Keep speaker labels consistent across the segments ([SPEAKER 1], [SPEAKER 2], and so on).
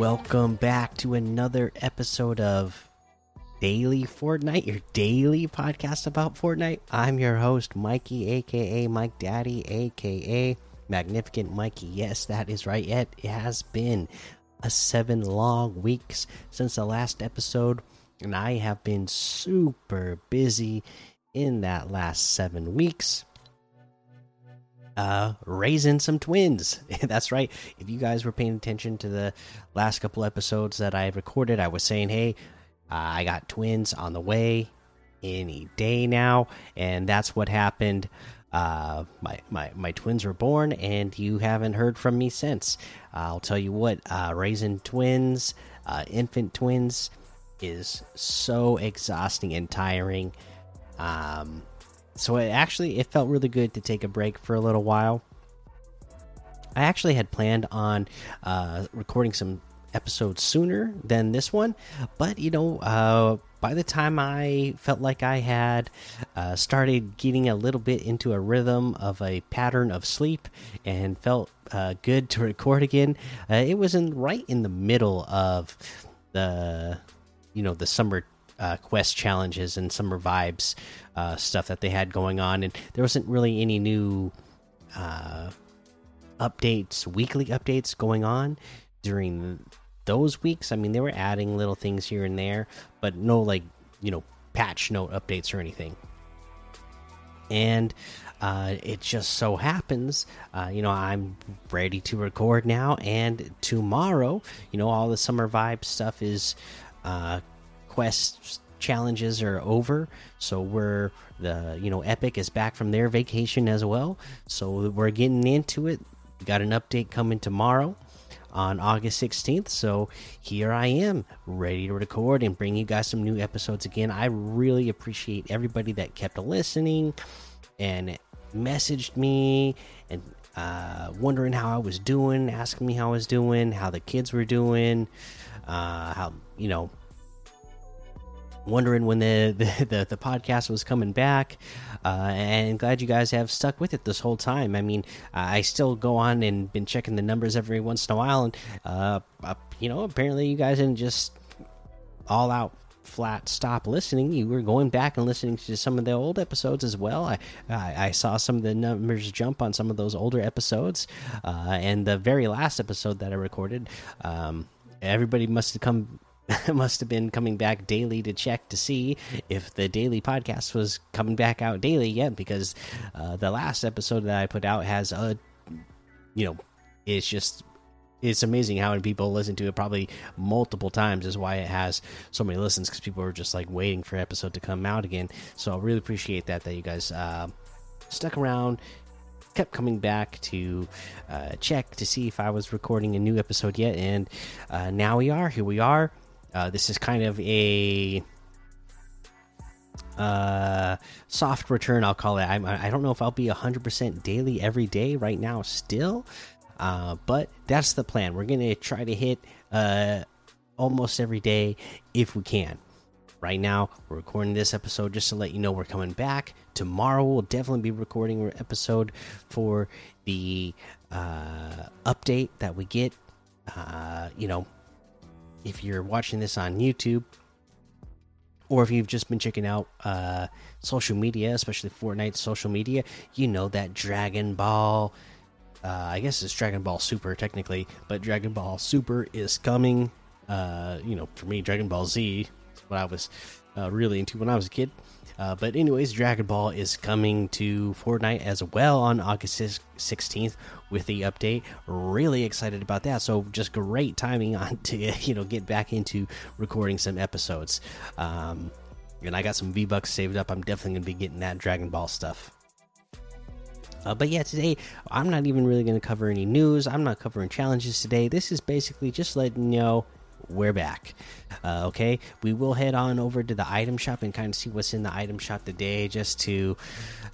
[SPEAKER 1] Welcome back to another episode of Daily Fortnite, your daily podcast about Fortnite. I'm your host, Mikey, aka Mike Daddy, aka Magnificent Mikey. Yes, that is right. Yet it has been a seven long weeks since the last episode, and I have been super busy in that last seven weeks uh raising some twins. That's right. If you guys were paying attention to the last couple episodes that i recorded i was saying hey i got twins on the way any day now. And that's what happened. Uh my my my twins were born and you haven't heard from me since. I'll tell you what uh raising twins uh infant twins is so exhausting and tiring. Um so it actually it felt really good to take a break for a little while. I actually had planned on uh, recording some episodes sooner than this one but you know uh, by the time i felt like i had uh, started getting a little bit into a rhythm of a pattern of sleep and felt uh, good to record again uh, it was in right in the middle of the you know the summer uh, quest challenges and summer vibes uh, stuff that they had going on, and there wasn't really any new uh, updates, weekly updates going on during those weeks. I mean, they were adding little things here and there, but no like you know patch note updates or anything. And uh, it just so happens, uh, you know, I'm ready to record now, and tomorrow, you know, all the summer vibe stuff is uh, quest challenges are over. So we're the you know epic is back from their vacation as well. So we're getting into it. We got an update coming tomorrow on august 16th so here i am ready to record and bring you guys some new episodes again. I really appreciate everybody that kept listening and messaged me and uh, wondering how i was doing asking me how i was doing how the kids were doing uh, how you know wondering when the, the the, the, podcast was coming back uh, and glad you guys have stuck with it this whole time. I mean i still go on and been checking the numbers every once in a while and uh, you know apparently you guys didn't just all out flat stop listening. You were going back and listening to some of the old episodes as well. I i, I saw some of the numbers jump on some of those older episodes uh, and the very last episode that i recorded um, everybody must have come must have been coming back daily to check to see if the daily podcast was coming back out daily yet because uh, the last episode that I put out has a you know it's just it's amazing how many people listen to it probably multiple times is why it has so many listens because people are just like waiting for episode to come out again. So i really appreciate that that you guys uh, stuck around kept coming back to uh, check to see if i was recording a new episode yet and uh, now we are here we are uh, this is kind of a uh, soft return, I'll call it. I'm, I don't know if I'll be 100% daily every day right now, still, uh, but that's the plan. We're going to try to hit uh, almost every day if we can. Right now, we're recording this episode just to let you know we're coming back. Tomorrow, we'll definitely be recording an episode for the uh, update that we get. Uh, you know, if you're watching this on YouTube or if you've just been checking out uh, social media, especially Fortnite social media, you know that Dragon Ball. Uh, I guess it's Dragon Ball Super technically, but Dragon Ball Super is coming. Uh, you know, for me, Dragon Ball Z is what I was uh, really into when I was a kid. Uh, but anyways, Dragon Ball is coming to Fortnite as well on August 16th with the update. Really excited about that. So just great timing on to you know get back into recording some episodes. Um, and I got some V Bucks saved up. I'm definitely gonna be getting that Dragon Ball stuff. Uh, but yeah, today I'm not even really going to cover any news. I'm not covering challenges today. This is basically just letting you know we're back. Uh, okay, we will head on over to the item shop and kind of see what's in the item shop today, just to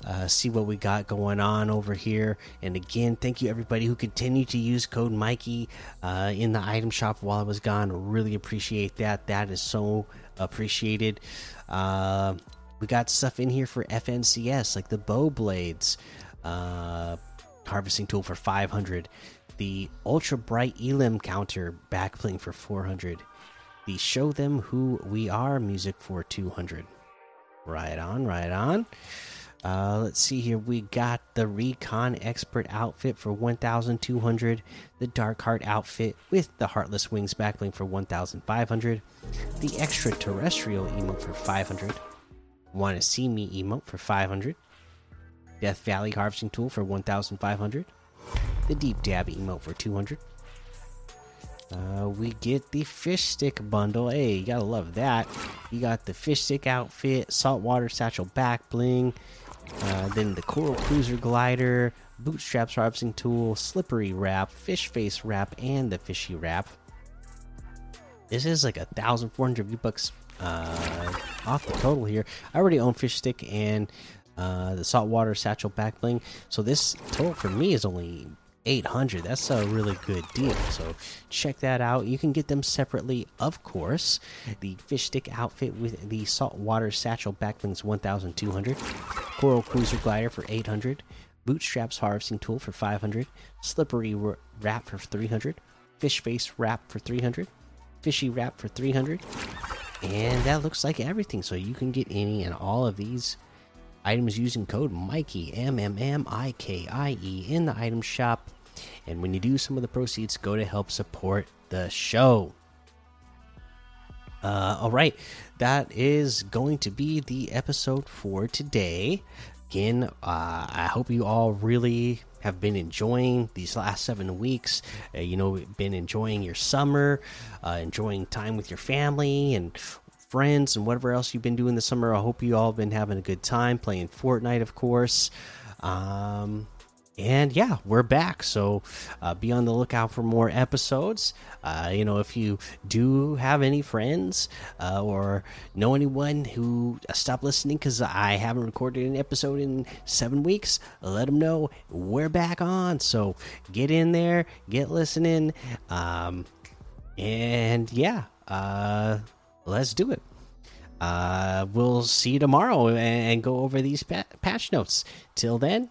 [SPEAKER 1] uh, see what we got going on over here. And again, thank you everybody who continued to use code Mikey uh, in the item shop while I was gone. Really appreciate that. That is so appreciated. Uh, we got stuff in here for FNCS like the bow blades. Uh, harvesting tool for 500. The ultra bright elim counter back bling for 400. The show them who we are music for 200. Right on, right on. Uh, let's see here. We got the Recon Expert outfit for 1,200. The Dark Heart outfit with the Heartless Wings backbling for 1,500. The Extraterrestrial emote for 500. Want to see me emote for 500. Death Valley Harvesting Tool for 1,500. The Deep Dab emote for 200. Uh, we get the fish stick bundle. Hey, you gotta love that. You got the fish stick outfit, saltwater satchel back bling, uh, then the coral cruiser glider, bootstraps harvesting tool, slippery wrap, fish face wrap, and the fishy wrap. This is like a thousand four hundred bucks uh, off the total here. I already own fish stick and uh, the saltwater satchel back bling, so this total for me is only 800 that's a really good deal. So check that out. You can get them separately of course. The fish stick outfit with the saltwater satchel backblings 1200 coral cruiser glider for 800 bootstraps harvesting tool for 500 slippery wrap for 300 fish face wrap for 300 fishy wrap for 300 and that looks like everything. So you can get any and all of these items using code Mikey M M M I K I E in the item shop. And when you do, some of the proceeds go to help support the show. Uh, all right, that is going to be the episode for today. Again, uh, I hope you all really have been enjoying these last seven weeks. Uh, you know, been enjoying your summer, uh, enjoying time with your family and friends and whatever else you've been doing this summer. I hope you all have been having a good time playing Fortnite, of course. Um, and yeah, we're back. So uh, be on the lookout for more episodes. Uh, you know, if you do have any friends uh, or know anyone who uh, stopped listening because I haven't recorded an episode in seven weeks, let them know we're back on. So get in there, get listening. Um, and yeah, uh, let's do it. Uh, we'll see you tomorrow and go over these patch notes. Till then,